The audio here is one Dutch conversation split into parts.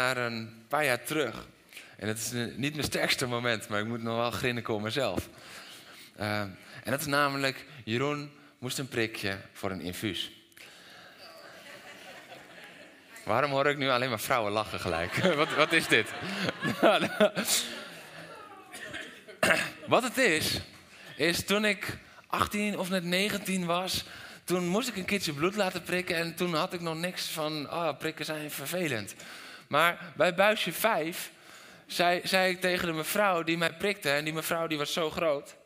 naar een paar jaar terug. En het is niet mijn sterkste moment, maar ik moet nog wel grinniken om mezelf. Eh, en dat is namelijk, Jeroen moest een prikje voor een infuus. Waarom hoor ik nu alleen maar vrouwen lachen gelijk? wat, wat is dit? wat het is, is toen ik 18 of net 19 was, toen moest ik een keertje bloed laten prikken en toen had ik nog niks van, oh, prikken zijn vervelend. Maar bij buisje 5 zei, zei ik tegen de mevrouw die mij prikte, en die mevrouw die was zo groot.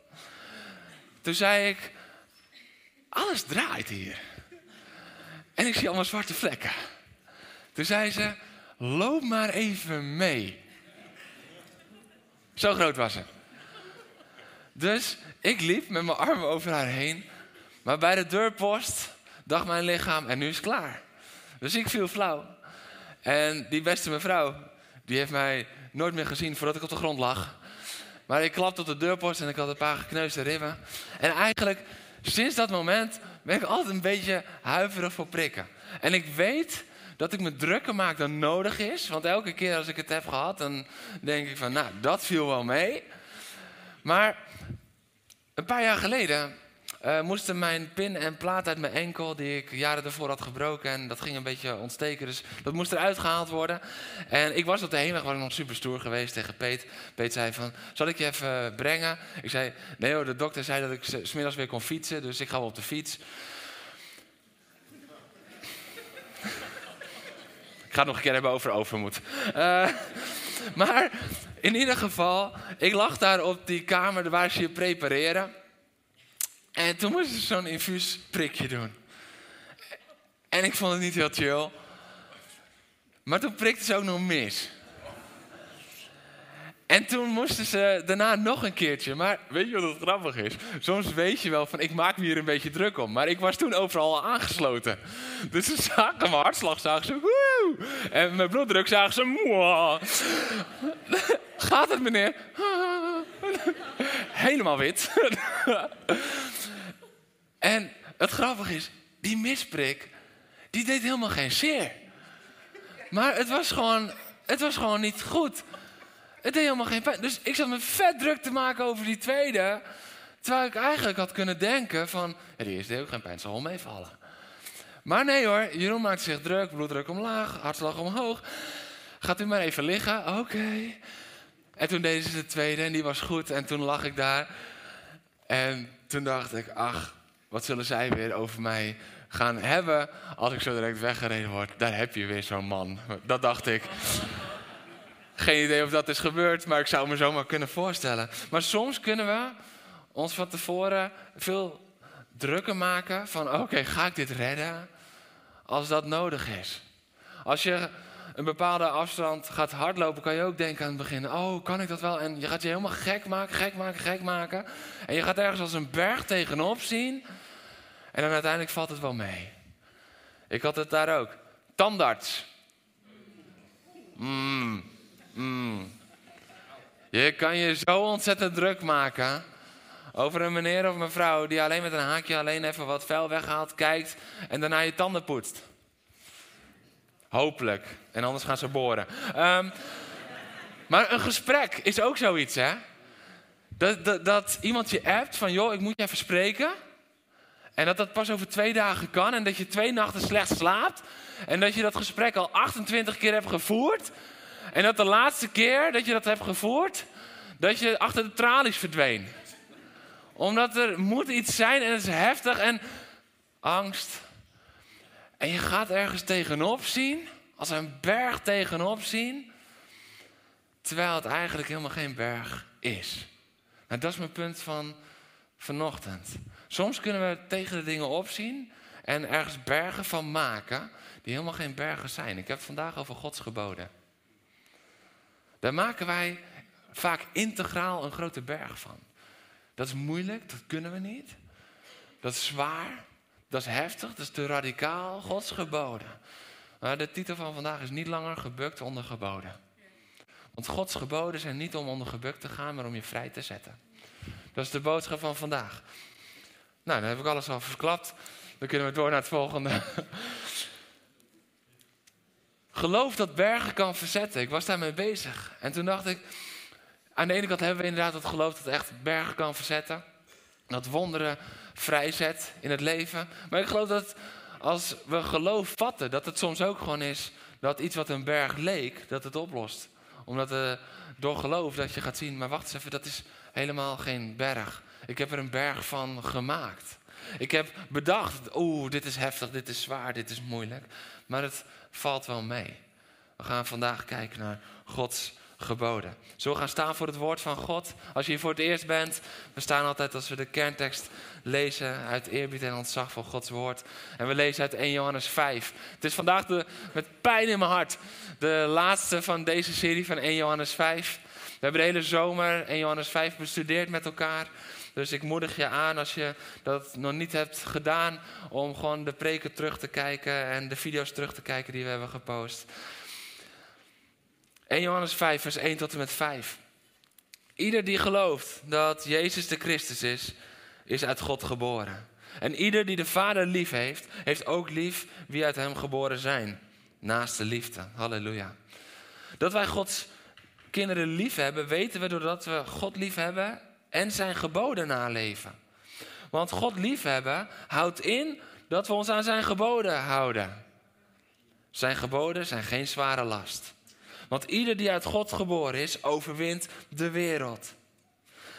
Toen zei ik, alles draait hier. En ik zie allemaal zwarte vlekken. Toen zei ze, loop maar even mee. Zo groot was ze. Dus ik liep met mijn armen over haar heen. Maar bij de deurpost dacht mijn lichaam, en nu is het klaar. Dus ik viel flauw. En die beste mevrouw, die heeft mij nooit meer gezien voordat ik op de grond lag. Maar ik klapte op de deurpost en ik had een paar gekneusde ribben. En eigenlijk, sinds dat moment, ben ik altijd een beetje huiverig voor prikken. En ik weet dat ik me drukker maak dan nodig is. Want elke keer als ik het heb gehad, dan denk ik van, nou, dat viel wel mee. Maar een paar jaar geleden eh, moesten mijn pin en plaat uit mijn enkel, die ik jaren daarvoor had gebroken, en dat ging een beetje ontsteken, dus dat moest eruit gehaald worden. En ik was op de heenweg, was nog super stoer geweest tegen Peet. Peet zei van, zal ik je even brengen? Ik zei, nee hoor, de dokter zei dat ik smiddags weer kon fietsen, dus ik ga wel op de fiets. Ik ga het nog een keer hebben over overmoed. Eh, maar in ieder geval, ik lag daar op die kamer waar ze je prepareren. En toen moesten ze zo'n infuusprikje doen. En ik vond het niet heel chill. Maar toen prikte ze ook nog mis. En toen moesten ze daarna nog een keertje. Maar weet je wat het grappig is? Soms weet je wel van, ik maak me hier een beetje druk om. Maar ik was toen overal al aangesloten. Dus ze zagen mijn hartslag, zagen ze woe. En mijn bloeddruk zagen ze moe. Gaat het meneer? Helemaal wit. En het grappige is, die misprik, die deed helemaal geen zeer. Maar het was gewoon, het was gewoon niet goed. Het deed helemaal geen pijn. Dus ik zat me vet druk te maken over die tweede. Terwijl ik eigenlijk had kunnen denken van, ja, die eerste deed ook geen pijn, zal wel meevallen. Maar nee hoor, Jeroen maakte zich druk, bloeddruk omlaag, hartslag omhoog. Gaat u maar even liggen, oké. En toen deden ze de tweede en die was goed. En toen lag ik daar. En toen dacht ik, ach, wat zullen zij weer over mij gaan hebben als ik zo direct weggereden word. Daar heb je weer zo'n man. Dat dacht ik. Geen idee of dat is gebeurd, maar ik zou me zomaar kunnen voorstellen. Maar soms kunnen we ons van tevoren veel drukker maken van oké, ga ik dit redden als dat nodig is. Als je een bepaalde afstand gaat hardlopen, kan je ook denken aan het begin: oh, kan ik dat wel? En je gaat je helemaal gek maken, gek maken, gek maken. En je gaat ergens als een berg tegenop zien. En dan uiteindelijk valt het wel mee. Ik had het daar ook. Tandarts. Mm, mm. Je kan je zo ontzettend druk maken over een meneer of mevrouw die alleen met een haakje alleen even wat vuil weghaalt, kijkt en daarna je tanden poetst. Hopelijk. En anders gaan ze boren. Ehm, maar een gesprek is ook zoiets, hè? Dat, dat, iemand je appt van, joh, ik moet je even spreken. En dat dat pas over twee dagen kan. En dat je twee nachten slecht slaapt. En dat je dat gesprek al 28 keer hebt gevoerd. En dat de laatste keer dat je dat hebt gevoerd, dat je achter de tralies verdween. Omdat er moet iets zijn en het is heftig en angst. En je gaat ergens tegenop zien, als een berg tegenop zien, terwijl het eigenlijk helemaal geen berg is. Nou, dat is mijn punt van vanochtend. Soms kunnen we tegen de dingen opzien en ergens bergen van maken die helemaal geen bergen zijn. Ik heb vandaag over Gods geboden. Daar maken wij vaak integraal een grote berg van. Dat is moeilijk, dat kunnen we niet. Dat is zwaar, dat is heftig, dat is te radicaal. Gods geboden. Maar de titel van vandaag is niet langer gebukt onder geboden. Want Gods geboden zijn niet om onder gebukt te gaan, maar om je vrij te zetten. Dat is de boodschap van vandaag. Nou, dan heb ik alles al verklapt. Dan kunnen we door naar het volgende. Geloof dat bergen kan verzetten. Ik was daarmee bezig. En toen dacht ik, aan de ene kant hebben we inderdaad het geloof dat echt bergen kan verzetten. Dat wonderen vrijzet in het leven. Maar ik geloof dat als we geloof vatten, dat het soms ook gewoon is dat iets wat een berg leek, dat het oplost. Omdat uh, door geloof dat je gaat zien, maar wacht eens even, dat is helemaal geen berg. Ik heb er een berg van gemaakt. Ik heb bedacht, oeh, dit is heftig, dit is zwaar, dit is moeilijk. Maar het valt wel mee. We gaan vandaag kijken naar Gods geboden. We gaan staan voor het woord van God? Als je hier voor het eerst bent, we staan altijd als we de kerntekst lezen uit eerbied en ontzag voor Gods woord. En we lezen uit 1 Johannes 5. Het is vandaag de, met pijn in mijn hart de laatste van deze serie van 1 Johannes 5. We hebben de hele zomer 1 Johannes 5 bestudeerd met elkaar. Dus ik moedig je aan als je dat nog niet hebt gedaan, om gewoon de preken terug te kijken en de video's terug te kijken die we hebben gepost. 1 Johannes 5, vers 1 tot en met 5. Ieder die gelooft dat Jezus de Christus is, is uit God geboren. En ieder die de Vader lief heeft, heeft ook lief wie uit hem geboren zijn. Naast de liefde. Halleluja. Dat wij Gods kinderen lief hebben, weten we doordat we God lief hebben en zijn geboden naleven. Want God liefhebben houdt in dat we ons aan zijn geboden houden. Zijn geboden zijn geen zware last. Want ieder die uit God geboren is, overwint de wereld.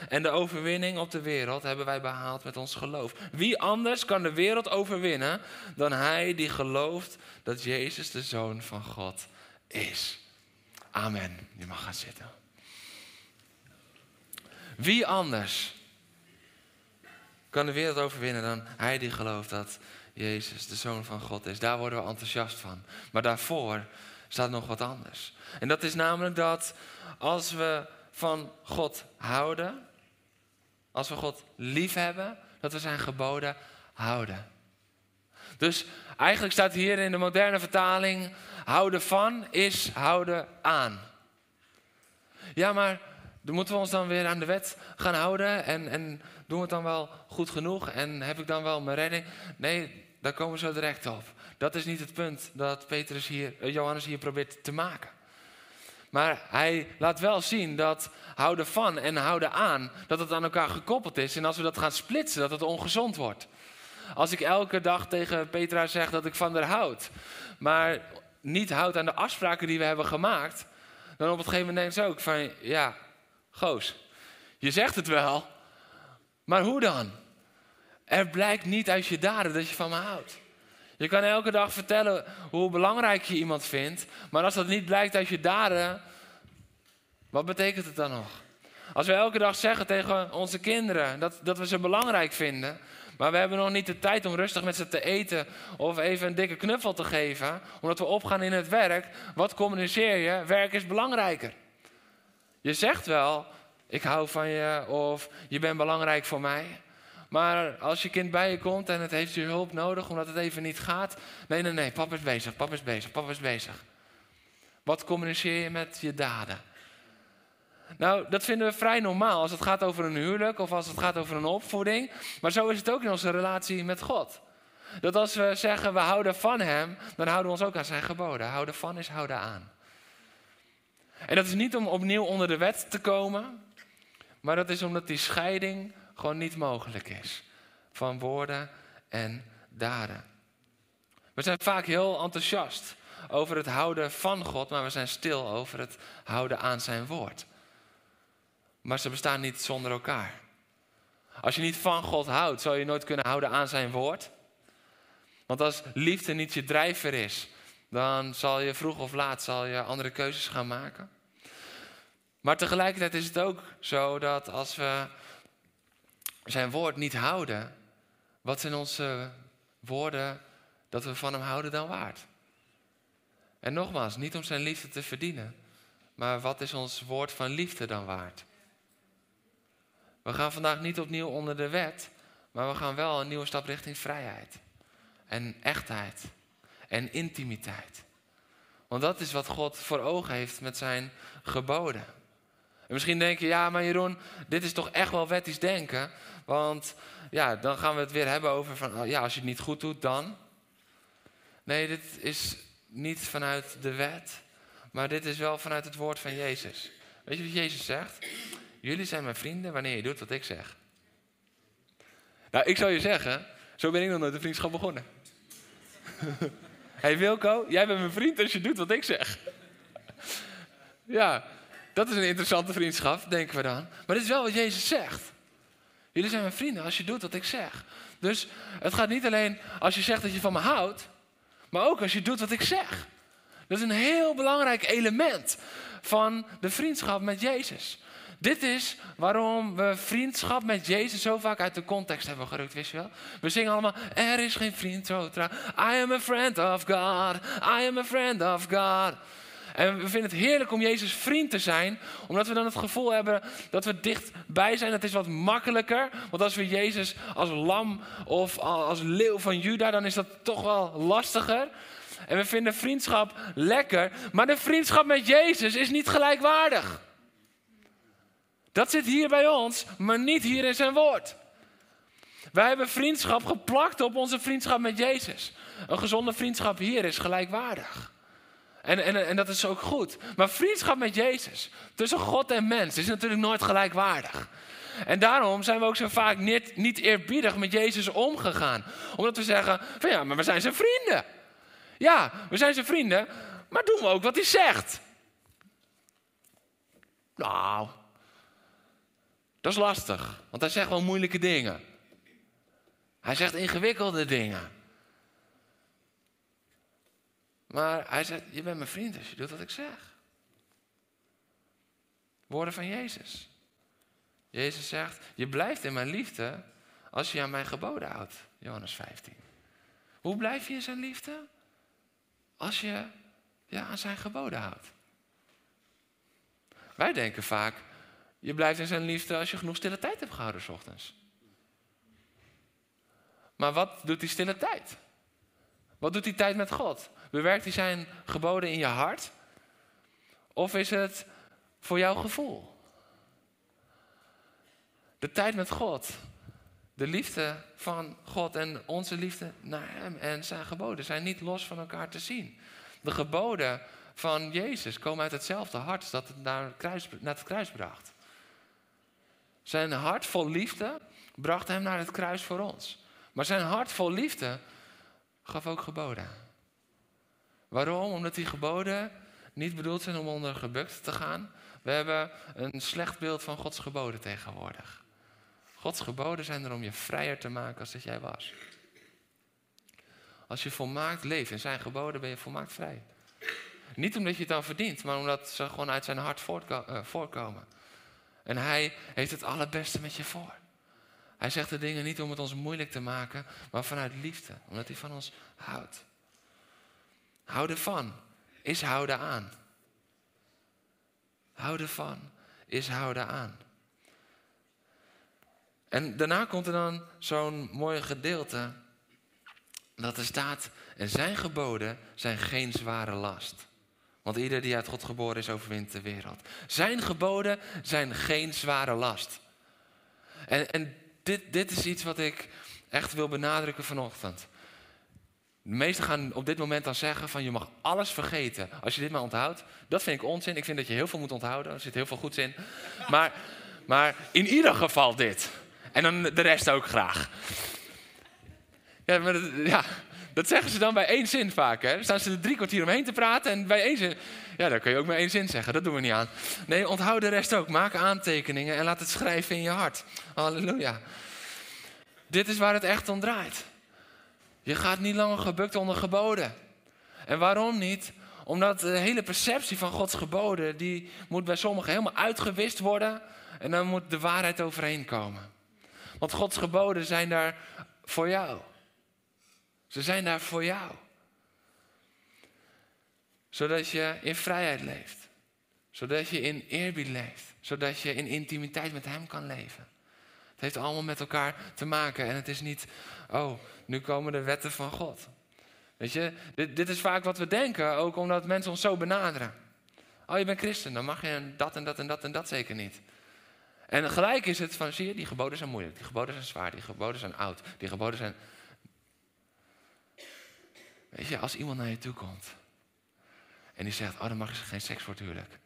En de overwinning op de wereld hebben wij behaald met ons geloof. Wie anders kan de wereld overwinnen dan hij die gelooft dat Jezus de Zoon van God is? Amen. Je mag gaan zitten. Wie anders kan de wereld overwinnen dan hij die gelooft dat Jezus de Zoon van God is? Daar worden we enthousiast van. Maar daarvoor staat nog wat anders. En dat is namelijk dat als we van God houden, als we God lief hebben, dat we zijn geboden houden. Dus eigenlijk staat hier in de moderne vertaling: houden van is houden aan. Ja, maar dan moeten we ons dan weer aan de wet gaan houden en, en doen we het dan wel goed genoeg en heb ik dan wel mijn redding? Nee, daar komen we zo direct op. Dat is niet het punt dat Petrus hier, eh, Johannes hier probeert te maken. Maar hij laat wel zien dat houden van en houden aan, dat het aan elkaar gekoppeld is. En als we dat gaan splitsen, dat het ongezond wordt. Als ik elke dag tegen Petra zeg dat ik van haar houd, maar niet houd aan de afspraken die we hebben gemaakt, dan op het gegeven moment denk ze ook van, ja, goos, je zegt het wel, maar hoe dan? Er blijkt niet uit je daden dat je van me houdt. Je kan elke dag vertellen hoe belangrijk je iemand vindt, maar als dat niet blijkt uit je daden, wat betekent het dan nog? Als we elke dag zeggen tegen onze kinderen dat, dat we ze belangrijk vinden, maar we hebben nog niet de tijd om rustig met ze te eten of even een dikke knuffel te geven, omdat we opgaan in het werk, wat communiceer je? Werk is belangrijker. Je zegt wel, ik hou van je of je bent belangrijk voor mij. Maar als je kind bij je komt en het heeft je hulp nodig omdat het even niet gaat. Nee, nee, nee, papa is bezig, papa is bezig, papa is bezig. Wat communiceer je met je daden? Nou, dat vinden we vrij normaal als het gaat over een huwelijk of als het gaat over een opvoeding. Maar zo is het ook in onze relatie met God. Dat als we zeggen we houden van Hem, dan houden we ons ook aan Zijn geboden. Houden van is houden aan. En dat is niet om opnieuw onder de wet te komen, maar dat is omdat die scheiding gewoon niet mogelijk is. Van woorden en daden. We zijn vaak heel enthousiast over het houden van God, maar we zijn stil over het houden aan zijn woord. Maar ze bestaan niet zonder elkaar. Als je niet van God houdt, zal je nooit kunnen houden aan zijn woord. Want als liefde niet je drijver is, dan zal je vroeg of laat zal je andere keuzes gaan maken. Maar tegelijkertijd is het ook zo dat als we zijn woord niet houden, wat zijn onze woorden dat we van hem houden dan waard? En nogmaals, niet om zijn liefde te verdienen, Maar wat is ons woord van liefde dan waard? We gaan vandaag niet opnieuw onder de wet, maar we gaan wel een nieuwe stap richting vrijheid. En echtheid. En intimiteit. Want dat is wat God voor ogen heeft met zijn geboden. En misschien denk je, ja, maar Jeroen, dit is toch echt wel wettisch denken. Want ja, dan gaan we het weer hebben over van, oh, ja, als je het niet goed doet, dan. Nee, dit is niet vanuit de wet, maar dit is wel vanuit het woord van Jezus. Weet je wat Jezus zegt? Jullie zijn mijn vrienden wanneer je doet wat ik zeg. Nou, ik zou je zeggen, zo ben ik nog nooit een vriendschap begonnen. hey Wilco, jij bent mijn vriend als je doet wat ik zeg. ja, dat is een interessante vriendschap, denken we dan. Maar dit is wel wat Jezus zegt. Jullie zijn mijn vrienden als je doet wat ik zeg. Dus het gaat niet alleen als je zegt dat je van me houdt, maar ook als je doet wat ik zeg. Dat is een heel belangrijk element van de vriendschap met Jezus. Dit is waarom we vriendschap met Jezus zo vaak uit de context hebben gerukt, wist je wel? We zingen allemaal, er is geen vriend. I am a friend of God, I am a friend of God. En we vinden het heerlijk om Jezus vriend te zijn, omdat we dan het gevoel hebben dat we dichtbij zijn. Het is wat makkelijker, want als we Jezus als lam of als leeuw van Juda, dan is dat toch wel lastiger. En we vinden vriendschap lekker, maar de vriendschap met Jezus is niet gelijkwaardig. Dat zit hier bij ons, maar niet hier in zijn woord. Wij hebben vriendschap geplakt op onze vriendschap met Jezus. Een gezonde vriendschap hier is gelijkwaardig. En, en, en dat is ook goed. Maar vriendschap met Jezus, tussen God en mens, is natuurlijk nooit gelijkwaardig. En daarom zijn we ook zo vaak niet, niet eerbiedig met Jezus omgegaan. Omdat we zeggen, van ja, maar we zijn zijn vrienden. Ja, we zijn zijn vrienden, maar doen we ook wat hij zegt. Nou, dat is lastig, want hij zegt wel moeilijke dingen. Hij zegt ingewikkelde dingen. Maar hij zegt, je bent mijn vriend als je doet wat ik zeg. Woorden van Jezus. Jezus zegt, je blijft in mijn liefde als je aan mijn geboden houdt. Johannes 15. Hoe blijf je in zijn liefde? Als je ja, aan zijn geboden houdt. Wij denken vaak, je blijft in zijn liefde als je genoeg stille tijd hebt gehouden s ochtends. Maar wat doet die stille tijd? Wat doet die tijd met God? Bewerkt hij zijn geboden in je hart? Of is het voor jouw gevoel? De tijd met God, de liefde van God en onze liefde naar Hem en zijn geboden zijn niet los van elkaar te zien. De geboden van Jezus komen uit hetzelfde hart dat het naar het kruis, naar het kruis bracht. Zijn hart vol liefde bracht hem naar het kruis voor ons. Maar zijn hart vol liefde gaf ook geboden. Waarom? Omdat die geboden niet bedoeld zijn om onder gebukt te gaan. We hebben een slecht beeld van Gods geboden tegenwoordig. Gods geboden zijn er om je vrijer te maken als dat jij was. Als je volmaakt leeft in zijn geboden, ben je volmaakt vrij. Niet omdat je het dan verdient, maar omdat ze gewoon uit zijn hart eh, voorkomen. En hij heeft het allerbeste met je voor. Hij zegt de dingen niet om het ons moeilijk te maken, maar vanuit liefde, omdat hij van ons houdt. Houden van is houden aan. Houden van is houden aan. En daarna komt er dan zo'n mooi gedeelte dat er staat, en zijn geboden zijn geen zware last. Want ieder die uit God geboren is, overwint de wereld. Zijn geboden zijn geen zware last. En, en dit, dit is iets wat ik echt wil benadrukken vanochtend. De meesten gaan op dit moment dan zeggen van je mag alles vergeten als je dit maar onthoudt. Dat vind ik onzin. Ik vind dat je heel veel moet onthouden. Er zit heel veel goeds in. Maar, maar in ieder geval dit. En dan de rest ook graag. Ja, maar ja, dat zeggen ze dan bij één zin vaak. Hè? Dan staan ze er drie kwartier omheen te praten en bij één zin... Ja, dan kun je ook maar één zin zeggen. Dat doen we niet aan. Nee, onthoud de rest ook. Maak aantekeningen en laat het schrijven in je hart. Halleluja. Dit is waar het echt om draait. Je gaat niet langer gebukt onder geboden. En waarom niet? Omdat de hele perceptie van Gods geboden... die moet bij sommigen helemaal uitgewist worden... en dan moet de waarheid overheen komen. Want Gods geboden zijn daar voor jou. Ze zijn daar voor jou. Zodat je in vrijheid leeft. Zodat je in eerbied leeft. Zodat je in intimiteit met Hem kan leven. Het heeft allemaal met elkaar te maken. En het is niet, oh, nu komen de wetten van God. Weet je, dit, dit is vaak wat we denken, ook omdat mensen ons zo benaderen. Oh, je bent christen, dan mag je dat en dat en dat en dat zeker niet. En gelijk is het van, zie je, die geboden zijn moeilijk, die geboden zijn zwaar, die geboden zijn oud, die geboden zijn... Weet je, als iemand naar je toe komt en die zegt, oh dan mag je geen seks voor het.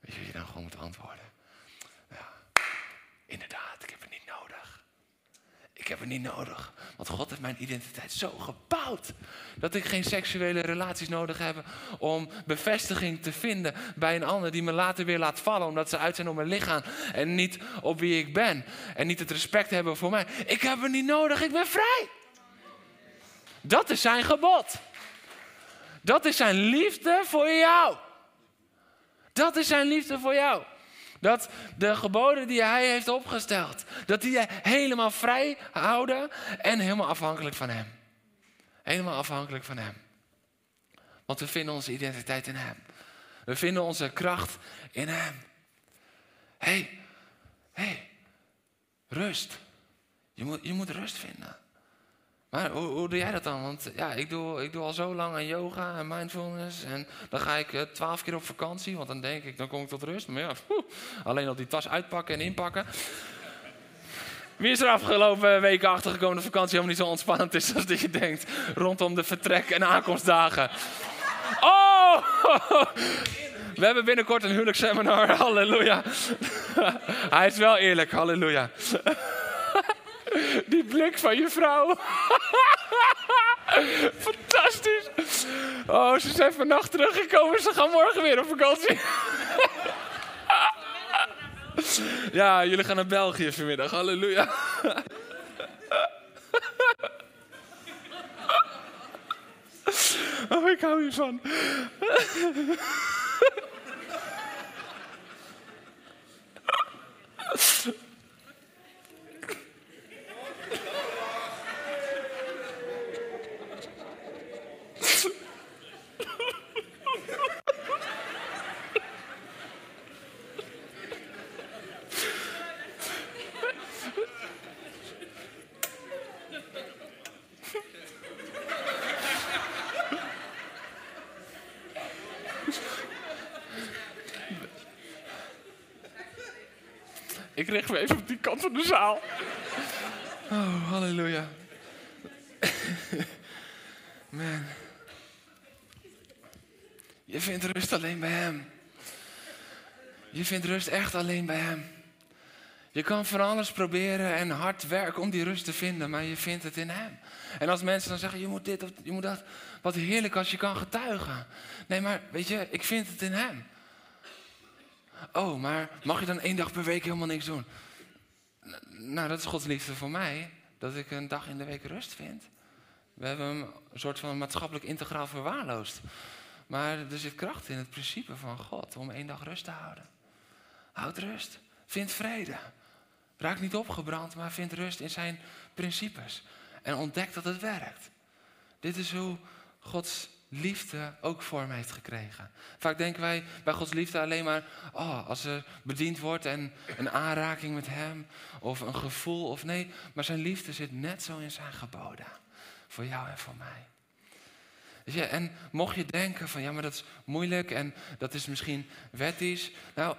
Weet je wat je dan gewoon moet antwoorden? Ja, inderdaad, ik heb het niet nodig. Ik heb het niet nodig. Want God heeft mijn identiteit zo gebouwd. Dat ik geen seksuele relaties nodig heb om bevestiging te vinden bij een ander die me later weer laat vallen. Omdat ze uit zijn op mijn lichaam en niet op wie ik ben. En niet het respect hebben voor mij. Ik heb het niet nodig, ik ben vrij. Dat is zijn gebod. Dat is zijn liefde voor jou. Dat is zijn liefde voor jou. Dat de geboden die hij heeft opgesteld, dat die je helemaal vrij houden en helemaal afhankelijk van hem. Helemaal afhankelijk van hem. Want we vinden onze identiteit in hem. We vinden onze kracht in hem. Hé, hey, hé, hey, rust. Je moet, je moet rust vinden. Maar hoe, doe jij dat dan? Want ja, ik doe, ik doe al zo lang aan yoga en mindfulness. En dan ga ik eh, twaalf keer op vakantie. Want dan denk ik, dan kom ik tot rust. Maar ja, alleen al die tas uitpakken en inpakken. Wie is er afgelopen weken achtergekomen dat vakantie helemaal niet zo ontspannend is als dat je denkt. Rondom de vertrek- en aankomstdagen. Oh! We hebben binnenkort een huwelijksseminar. Halleluja. Hij is wel eerlijk. Halleluja. Die blik van je vrouw. Fantastisch. Oh, ze zijn vannacht teruggekomen. Ze gaan morgen weer op vakantie. Ja, jullie gaan naar België vanmiddag. Halleluja. Oh, ik hou hiervan. Richt me even op die kant van de zaal. Oh, halleluja. Man. Je vindt rust alleen bij Hem. Je vindt rust echt alleen bij Hem. Je kan van alles proberen en hard werken om die rust te vinden, maar je vindt het in Hem. En als mensen dan zeggen, je moet dit of je moet dat, wat heerlijk als je kan getuigen. Nee, maar weet je, ik vind het in Hem. Oh, maar mag je dan één dag per week helemaal niks doen? Nou, dat is Gods liefde voor mij. Dat ik een dag in de week rust vind. We hebben een soort van maatschappelijk integraal verwaarloosd. Maar er zit kracht in het principe van God om één dag rust te houden. Houd rust. Vind vrede. Raak niet opgebrand, maar vind rust in zijn principes. En ontdek dat het werkt. Dit is hoe Gods liefde ook vorm heeft gekregen. Vaak denken wij bij Gods liefde alleen maar, oh, als er bediend wordt en een aanraking met Hem, of een gevoel, of nee, maar zijn liefde zit net zo in zijn geboden. Voor jou en voor mij. Ja, en mocht je denken van, ja, maar dat is moeilijk en dat is misschien wettisch. Nou,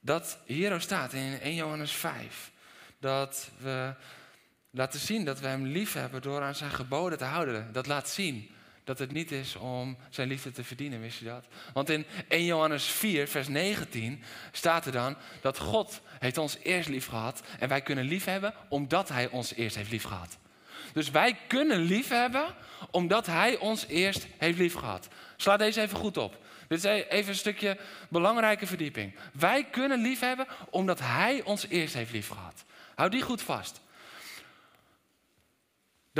dat hier staat in 1 Johannes 5, dat we laten zien dat we Hem lief hebben door aan zijn geboden te houden. Dat laat zien dat het niet is om zijn liefde te verdienen, wist je dat? Want in 1 Johannes 4, vers 19 staat er dan dat God heeft ons eerst lief gehad en wij kunnen lief hebben omdat hij ons eerst heeft lief gehad. Dus wij kunnen lief hebben omdat hij ons eerst heeft lief gehad. Sla deze even goed op. Dit is even een stukje belangrijke verdieping. Wij kunnen lief hebben omdat hij ons eerst heeft lief gehad. Hou die goed vast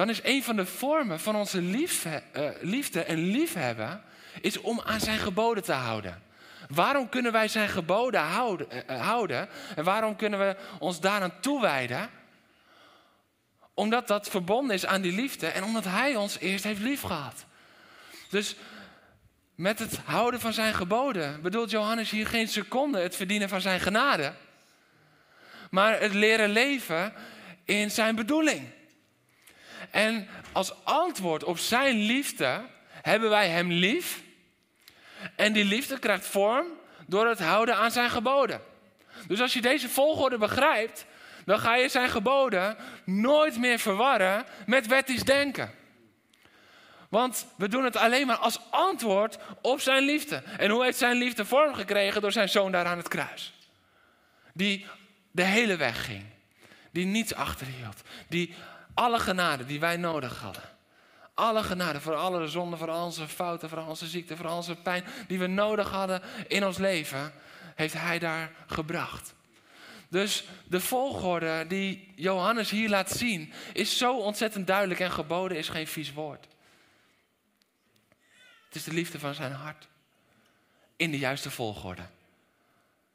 dan is een van de vormen van onze liefde, uh, liefde en liefhebben, is om aan zijn geboden te houden. Waarom kunnen wij zijn geboden houden, uh, houden en waarom kunnen we ons daaraan toewijden? Omdat dat verbonden is aan die liefde en omdat hij ons eerst heeft liefgehad. Dus met het houden van zijn geboden. Bedoelt Johannes hier geen seconde het verdienen van zijn genade, maar het leren leven in zijn bedoeling. En als antwoord op zijn liefde hebben wij hem lief. En die liefde krijgt vorm door het houden aan zijn geboden. Dus als je deze volgorde begrijpt, dan ga je zijn geboden nooit meer verwarren met wettisch denken. Want we doen het alleen maar als antwoord op zijn liefde. En hoe heeft zijn liefde vorm gekregen door zijn zoon daar aan het kruis? Die de hele weg ging. Die niets achterhield. Die alle genade die wij nodig hadden. Alle genade voor alle zonden, voor al onze fouten, voor al onze ziekte, voor al onze pijn die we nodig hadden in ons leven, heeft hij daar gebracht. Dus de volgorde die Johannes hier laat zien, is zo ontzettend duidelijk en geboden is geen vies woord. Het is de liefde van zijn hart. In de juiste volgorde.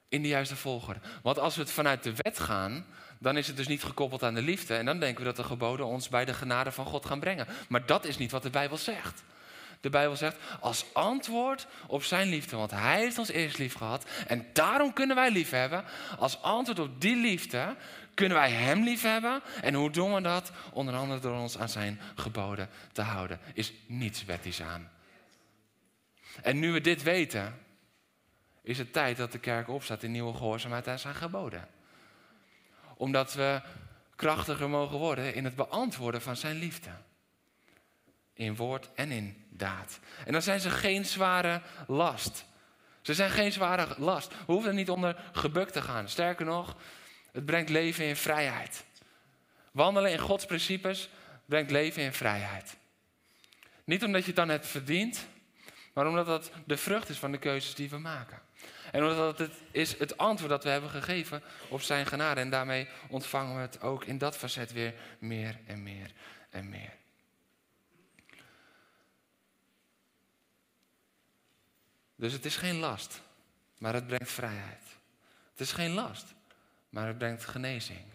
In de juiste volgorde. Want als we het vanuit de wet gaan, dan is het dus niet gekoppeld aan de liefde. En dan denken we dat de geboden ons bij de genade van God gaan brengen. Maar dat is niet wat de Bijbel zegt. De Bijbel zegt als antwoord op zijn liefde, want hij heeft ons eerst lief gehad en daarom kunnen wij lief hebben. Als antwoord op die liefde kunnen wij hem lief hebben. En hoe doen we dat? Onder andere door ons aan zijn geboden te houden. Is niets wettisch aan. En nu we dit weten, is het tijd dat de kerk opstaat in nieuwe gehoorzaamheid aan zijn geboden. Omdat we krachtiger mogen worden in het beantwoorden van zijn liefde. In woord en in daad. En dan zijn ze geen zware last. Ze zijn geen zware last. We hoeven er niet onder gebukt te gaan. Sterker nog, het brengt leven in vrijheid. Wandelen in Gods principes brengt leven in vrijheid. Niet omdat je het dan hebt verdiend, maar omdat dat de vrucht is van de keuzes die we maken. En omdat het is het antwoord dat we hebben gegeven op zijn genade. En daarmee ontvangen we het ook in dat facet weer meer en meer en meer. Dus het is geen last, maar het brengt vrijheid. Het is geen last, maar het brengt genezing.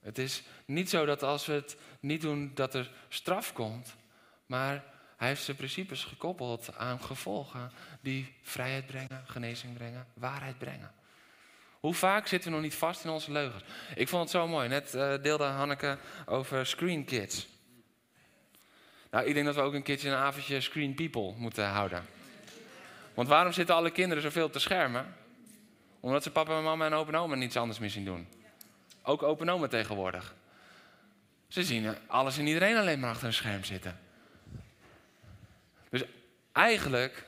Het is niet zo dat als we het niet doen, dat er straf komt, maar hij heeft zijn principes gekoppeld aan gevolgen die vrijheid brengen, genezing brengen, waarheid brengen. Hoe vaak zitten we nog niet vast in onze leugens? Ik vond het zo mooi. Net uh, deelde Hanneke over Screen Kids. Nou, ik denk dat we ook een keertje een avondje Screen People moeten houden. Want waarom zitten alle kinderen zoveel de schermen? Omdat ze papa en mama en open oma niets anders meer zien doen. Ook open oma tegenwoordig. Ze zien alles en iedereen alleen maar achter een scherm zitten. Dus eigenlijk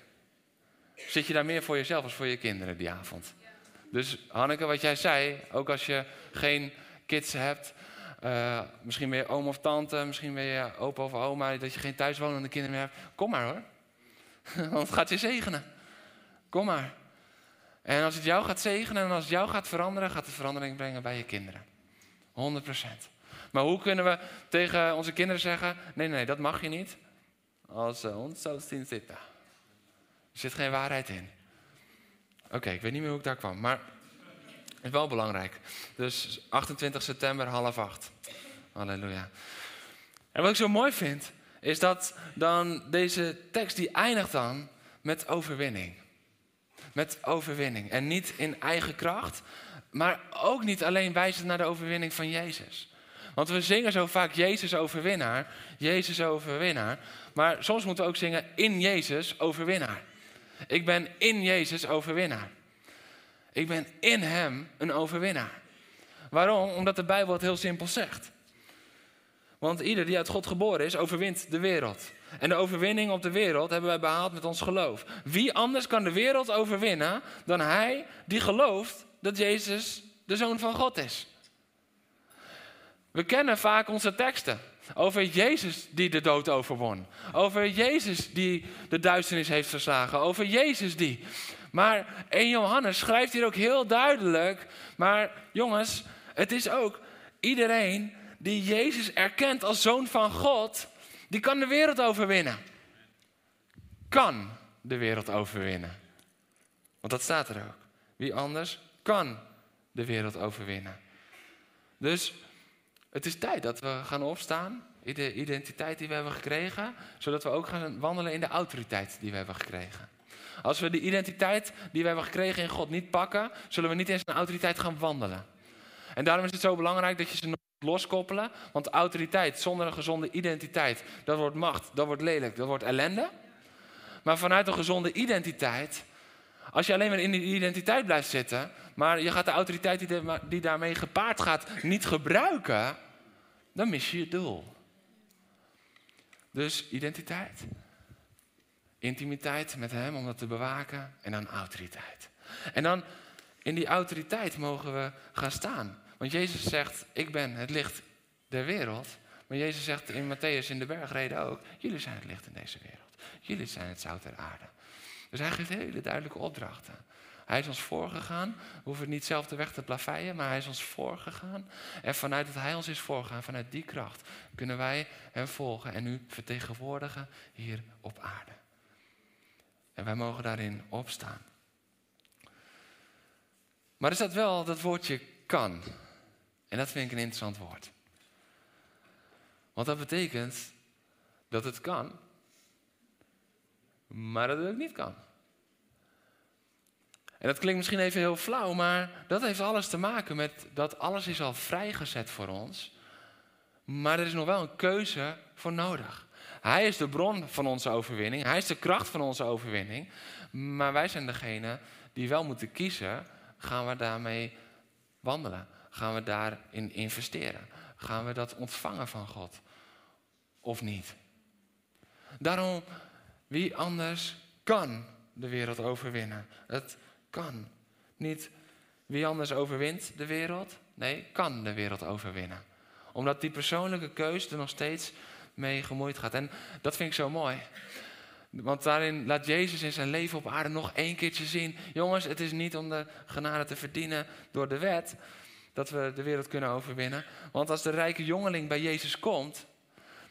zit je daar meer voor jezelf als voor je kinderen die avond. Dus Hanneke, wat jij zei, ook als je geen kids hebt, uh, misschien ben je oom of tante, misschien ben je opa of oma, dat je geen thuiswonende kinderen meer hebt, kom maar hoor. Want het gaat je zegenen. Kom maar. En als het jou gaat zegenen en als het jou gaat veranderen, gaat het verandering brengen bij je kinderen. 100%. Maar hoe kunnen we tegen onze kinderen zeggen: nee, nee, dat mag je niet? Als ze ons zo zien zitten. Er zit geen waarheid in. Oké, ik weet niet meer hoe ik daar kwam, maar het is wel belangrijk. Dus 28 september, half acht. Halleluja. En wat ik zo mooi vind, is dat dan deze tekst die eindigt dan met overwinning. Met overwinning. En niet in eigen kracht, maar ook niet alleen wijzend naar de overwinning van Jezus. Want we zingen zo vaak Jezus overwinnaar, Jezus overwinnaar. Maar soms moeten we ook zingen in Jezus overwinnaar. Ik ben in Jezus overwinnaar. Ik ben in Hem een overwinnaar. Waarom? Omdat de Bijbel het heel simpel zegt. Want ieder die uit God geboren is, overwint de wereld. En de overwinning op de wereld hebben wij behaald met ons geloof. Wie anders kan de wereld overwinnen dan hij die gelooft dat Jezus de Zoon van God is? We kennen vaak onze teksten over Jezus die de dood overwon. Over Jezus die de duisternis heeft verslagen. Over Jezus die. Maar 1 Johannes schrijft hier ook heel duidelijk. Maar jongens, het is ook iedereen die Jezus erkent als zoon van God, die kan de wereld overwinnen. Kan de wereld overwinnen. Want dat staat er ook. Wie anders kan de wereld overwinnen. Dus het is tijd dat we gaan opstaan in de identiteit die we hebben gekregen, zodat we ook gaan wandelen in de autoriteit die we hebben gekregen. Als we de identiteit die we hebben gekregen in God niet pakken, zullen we niet in autoriteit gaan wandelen. En daarom is het zo belangrijk dat je ze loskoppelen. Want autoriteit zonder een gezonde identiteit, dat wordt macht, dat wordt lelijk, dat wordt ellende. Maar vanuit een gezonde identiteit, als je alleen maar in die identiteit blijft zitten, maar je gaat de autoriteit die, daarmee gepaard gaat niet gebruiken, dan mis je je doel. Dus identiteit. Intimiteit met Hem om dat te bewaken en dan autoriteit. En dan in die autoriteit mogen we gaan staan. Want Jezus zegt, ik ben het licht der wereld. Maar Jezus zegt in Matthäus in de bergreden ook, jullie zijn het licht in deze wereld. Jullie zijn het zout der aarde. Dus hij geeft hele duidelijke opdrachten. Hij is ons voorgegaan. We hoeven niet zelf de weg te plaveien, maar hij is ons voorgegaan. En vanuit dat hij ons is voorgegaan, vanuit die kracht, kunnen wij hem volgen en u vertegenwoordigen hier op aarde. En wij mogen daarin opstaan. Maar er staat wel dat woordje kan. En dat vind ik een interessant woord. Want dat betekent dat het kan, maar dat het ook niet kan. En dat klinkt misschien even heel flauw, maar dat heeft alles te maken met dat alles is al vrijgezet voor ons. Maar er is nog wel een keuze voor nodig. Hij is de bron van onze overwinning. Hij is de kracht van onze overwinning. Maar wij zijn degene die wel moeten kiezen. Gaan we daarmee wandelen? Gaan we daarin investeren? Gaan we dat ontvangen van God? Of niet? Daarom, wie anders kan de wereld overwinnen? Het kan. Niet wie anders overwint de wereld. Nee, kan de wereld overwinnen. Omdat die persoonlijke keus er nog steeds mee gemoeid gaat. En dat vind ik zo mooi. Want daarin laat Jezus in zijn leven op aarde nog één keertje zien. Jongens, het is niet om de genade te verdienen door de wet dat we de wereld kunnen overwinnen. Want als de rijke jongeling bij Jezus komt,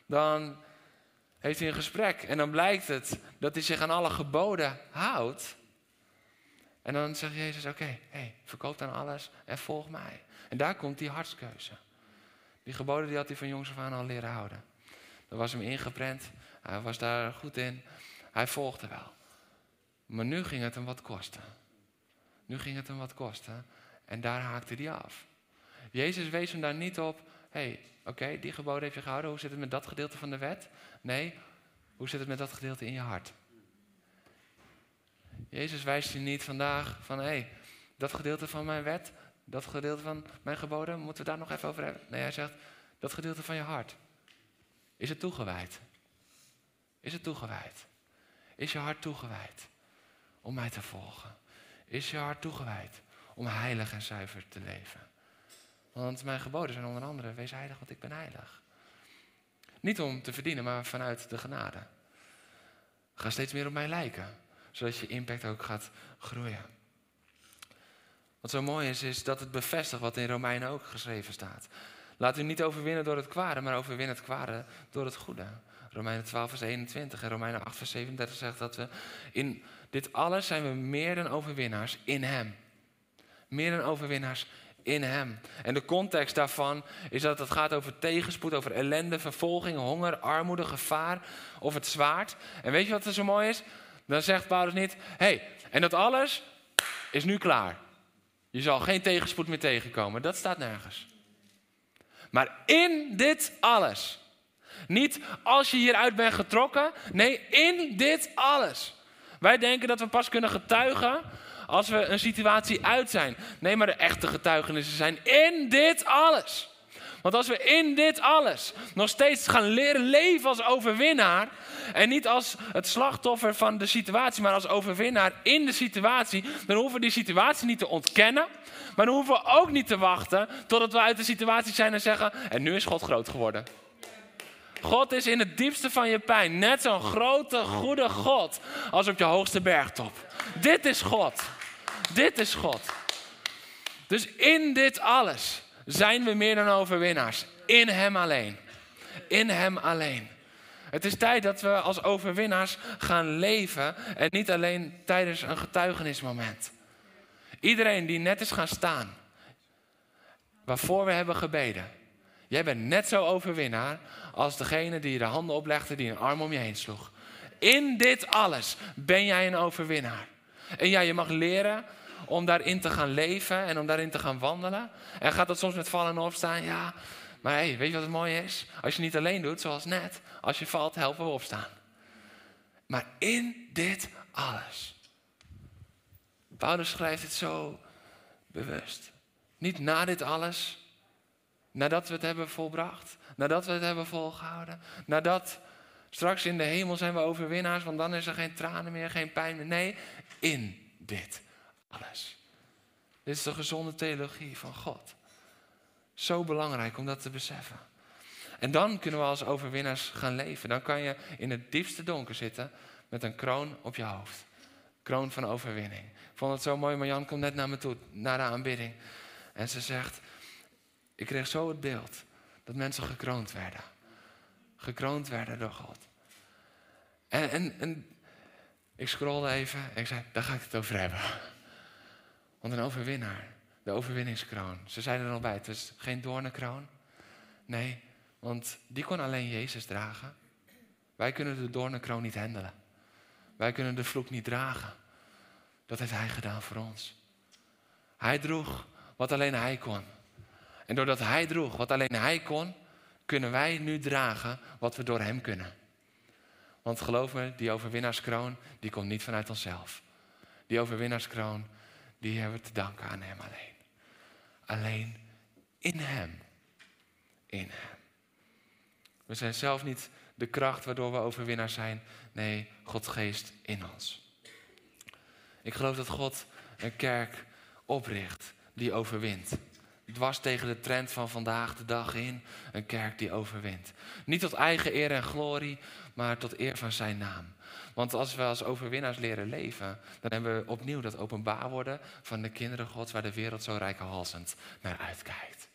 dan heeft hij een gesprek. En dan blijkt het dat hij zich aan alle geboden houdt. En dan zegt Jezus, oké, hey, verkoop dan alles en volg mij. En daar komt die hartskeuze. Die geboden die had hij van jongs af aan al leren houden. Dat was hem ingeprent, hij was daar goed in, hij volgde wel. Maar nu ging het hem wat kosten. Nu ging het hem wat kosten en daar haakte hij af. Jezus wees hem daar niet op, hey, oké, die geboden heb je gehouden, hoe zit het met dat gedeelte van de wet? Nee, hoe zit het met dat gedeelte in je hart? Jezus wijst je niet vandaag van, hé, hey, dat gedeelte van mijn wet, dat gedeelte van mijn geboden, moeten we daar nog even over hebben? Nee, hij zegt, dat gedeelte van je hart, is het toegewijd? Is het toegewijd? Is je hart toegewijd om mij te volgen? Is je hart toegewijd om heilig en zuiver te leven? Want mijn geboden zijn onder andere, wees heilig, want ik ben heilig. Niet om te verdienen, maar vanuit de genade. Ga steeds meer op mij lijken zodat je impact ook gaat groeien. Wat zo mooi is, is dat het bevestigt wat in Romeinen ook geschreven staat. Laat u niet overwinnen door het kwade, maar overwin het kwade door het goede. Romeinen 12, vers 21 en Romeinen 8, vers 37 zegt dat we in dit alles zijn we meer dan overwinnaars in Hem. Meer dan overwinnaars in Hem. En de context daarvan is dat het gaat over tegenspoed, over ellende, vervolging, honger, armoede, gevaar of het zwaard. En weet je wat er zo mooi is? Dan zegt Paulus niet, hey, en dat alles is nu klaar. Je zal geen tegenspoed meer tegenkomen. Dat staat nergens. Maar in dit alles. Niet als je hieruit bent getrokken. Nee, in dit alles. Wij denken dat we pas kunnen getuigen als we een situatie uit zijn. Nee, maar de echte getuigenissen zijn in dit alles. Want als we in dit alles nog steeds gaan leren leven als overwinnaar. En niet als het slachtoffer van de situatie, maar als overwinnaar in de situatie. Dan hoeven we die situatie niet te ontkennen. Maar dan hoeven we ook niet te wachten totdat we uit de situatie zijn en zeggen: En nu is God groot geworden. God is in het diepste van je pijn net zo'n grote, goede God als op je hoogste bergtop. Dit is God. Dit is God. Dus in dit alles zijn we meer dan overwinnaars. In Hem alleen. In Hem alleen. Het is tijd dat we als overwinnaars gaan leven en niet alleen tijdens een getuigenismoment. Iedereen die net is gaan staan, waarvoor we hebben gebeden, Jij bent net zo overwinnaar als degene die de handen oplegde, die een arm om je heen sloeg. In dit alles ben jij een overwinnaar. En ja, je mag leren om daarin te gaan leven en om daarin te gaan wandelen. En gaat dat soms met vallen en opstaan? Ja, maar hey, weet je wat het mooie is? Als je niet alleen doet, zoals net, als je valt, helpen we opstaan. Maar in dit alles. Paulus schrijft het zo bewust. Niet na dit alles, nadat we het hebben volbracht, nadat we het hebben volgehouden, nadat straks in de hemel zijn we overwinnaars, want dan is er geen tranen meer, geen pijn meer. Nee, in dit alles. Dit is de gezonde theologie van God. Zo belangrijk om dat te beseffen. En dan kunnen we als overwinnaars gaan leven. Dan kan je in het diepste donker zitten met een kroon op je hoofd. Kroon van overwinning. Ik vond het zo mooi, maar Jan komt net naar me toe, naar de aanbidding. En ze zegt, ik kreeg zo het beeld dat mensen gekroond werden. Gekroond werden door God. En, en, en ik scrolde even en ik zei, daar ga ik het over hebben. Want een overwinnaar, de overwinningskroon. Ze zeiden er al bij, het is geen doornenkroon. Nee, want die kon alleen Jezus dragen. Wij kunnen de doornenkroon niet handelen. Wij kunnen de vloek niet dragen. Dat heeft Hij gedaan voor ons. Hij droeg wat alleen Hij kon. En doordat Hij droeg wat alleen Hij kon, kunnen wij nu dragen wat we door Hem kunnen. Want geloof me, die overwinnaarskroon, die komt niet vanuit onszelf. Die overwinnaarskroon, die hebben we te danken aan Hem alleen. Alleen in Hem. In Hem. We zijn zelf niet de kracht waardoor we overwinnaars zijn. Nee, Gods geest in ons. Ik geloof dat God een kerk opricht die overwint. Dwars tegen de trend van vandaag de dag in. Een kerk die overwint. Niet tot eigen eer en glorie, maar tot eer van zijn naam. Want als we als overwinnaars leren leven, dan hebben we opnieuw dat openbaar worden van de kinderen Gods waar de wereld zo rijkhalsend naar uitkijkt.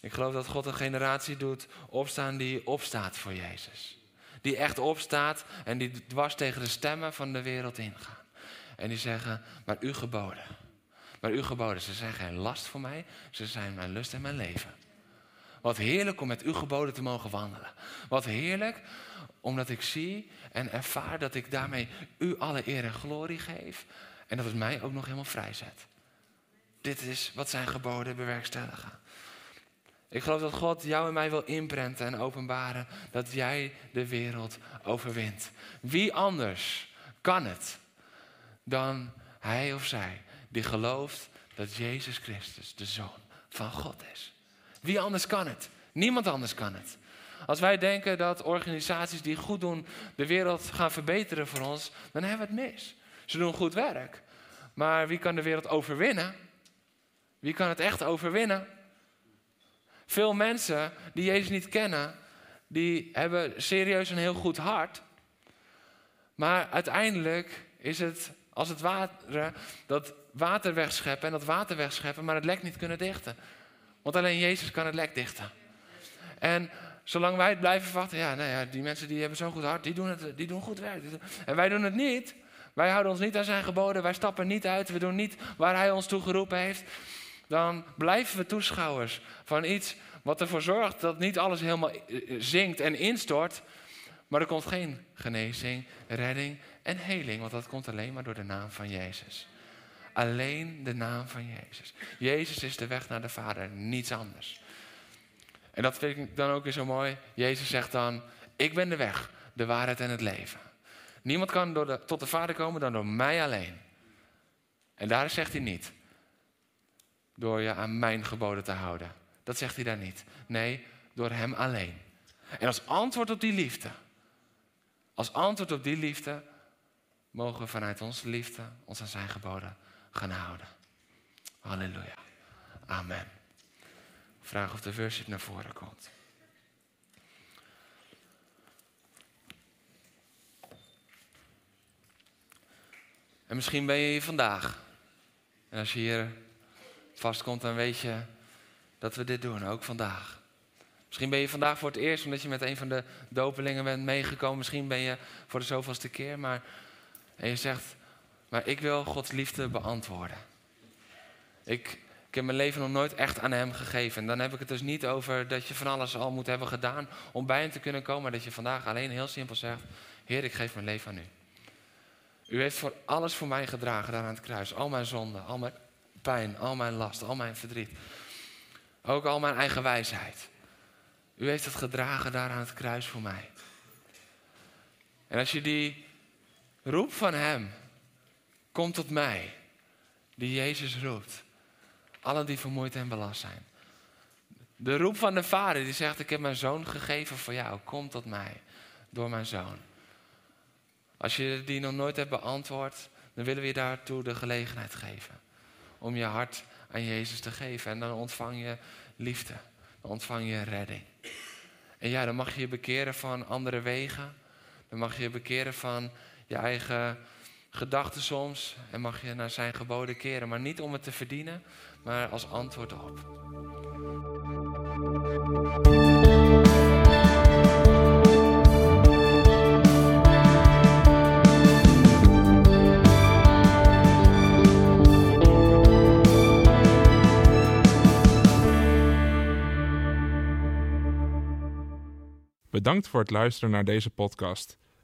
Ik geloof dat God een generatie doet opstaan die opstaat voor Jezus. Die echt opstaat en die dwars tegen de stemmen van de wereld ingaan. En die zeggen, maar uw geboden. Maar uw geboden, ze zijn geen last voor mij, ze zijn mijn lust en mijn leven. Wat heerlijk om met uw geboden te mogen wandelen. Wat heerlijk omdat ik zie en ervaar dat ik daarmee u alle eer en glorie geef. En dat het mij ook nog helemaal vrijzet. Dit is wat zijn geboden bewerkstelligen. Ik geloof dat God jou en mij wil inprenten en openbaren dat jij de wereld overwint. Wie anders kan het dan hij of zij die gelooft dat Jezus Christus de Zoon van God is? Wie anders kan het? Niemand anders kan het. Als wij denken dat organisaties die goed doen de wereld gaan verbeteren voor ons, dan hebben we het mis. Ze doen goed werk. Maar wie kan de wereld overwinnen? Wie kan het echt overwinnen? Veel mensen die Jezus niet kennen, die hebben serieus een heel goed hart. Maar uiteindelijk is het als het ware dat water wegscheppen en dat water wegscheppen, maar het lek niet kunnen dichten. Want alleen Jezus kan het lek dichten. En zolang wij het blijven verwachten, ja, nou ja, die mensen die hebben zo'n goed hart, die doen, het, die doen goed werk. En wij doen het niet. Wij houden ons niet aan zijn geboden, wij stappen niet uit, we doen niet waar hij ons toe geroepen heeft. Dan blijven we toeschouwers van iets wat ervoor zorgt dat niet alles helemaal eh, zinkt en instort. Maar er komt geen genezing, redding en heling, want dat komt alleen maar door de naam van Jezus. Alleen de naam van Jezus. Jezus is de weg naar de Vader, niets anders. En dat vind ik dan ook weer zo mooi. Jezus zegt dan: Ik ben de weg, de waarheid en het leven. Niemand kan door de, tot de Vader komen dan door mij alleen. En daar zegt hij niet: Door je aan mijn geboden te houden. Dat zegt hij daar niet. Nee, door hem alleen. En als antwoord op die liefde, als antwoord op die liefde, mogen vanuit onze liefde ons aan zijn geboden gaan houden. Halleluja. Amen. Vraag of de worship naar voren komt. En misschien ben je hier vandaag. En als je hier vastkomt, dan weet je dat we dit doen, ook vandaag. Misschien ben je vandaag voor het eerst omdat je met een van de dopelingen bent meegekomen. Misschien ben je voor de zoveelste keer, maar en je zegt, maar ik wil Gods liefde beantwoorden. Ik, Ik heb mijn leven nog nooit echt aan hem gegeven. En dan heb ik het dus niet over dat je van alles al moet hebben gedaan om bij hem te kunnen komen. Maar dat je vandaag alleen heel simpel zegt, Heer, ik geef mijn leven aan u. U heeft voor alles voor mij gedragen daar aan het kruis. Al mijn zonden, al mijn pijn, al mijn last, al mijn verdriet. Ook al mijn eigen wijsheid. U heeft het gedragen daar aan het kruis voor mij. En als je die roep van Hem, kom tot mij, die Jezus roept. Allen die vermoeid en belast zijn. De roep van de Vader die zegt, ik heb mijn zoon gegeven voor jou, kom tot mij door mijn zoon. Als je die nog nooit hebt beantwoord, dan willen we je daartoe de gelegenheid geven. Om je hart aan Jezus te geven. En dan ontvang je liefde. Dan ontvang je redding. En ja, dan mag je je bekeren van andere wegen. Dan mag je je bekeren van je eigen gedachten soms. En mag je naar zijn geboden keren. Maar niet om het te verdienen, maar als antwoord op. Bedankt voor het luisteren naar deze podcast.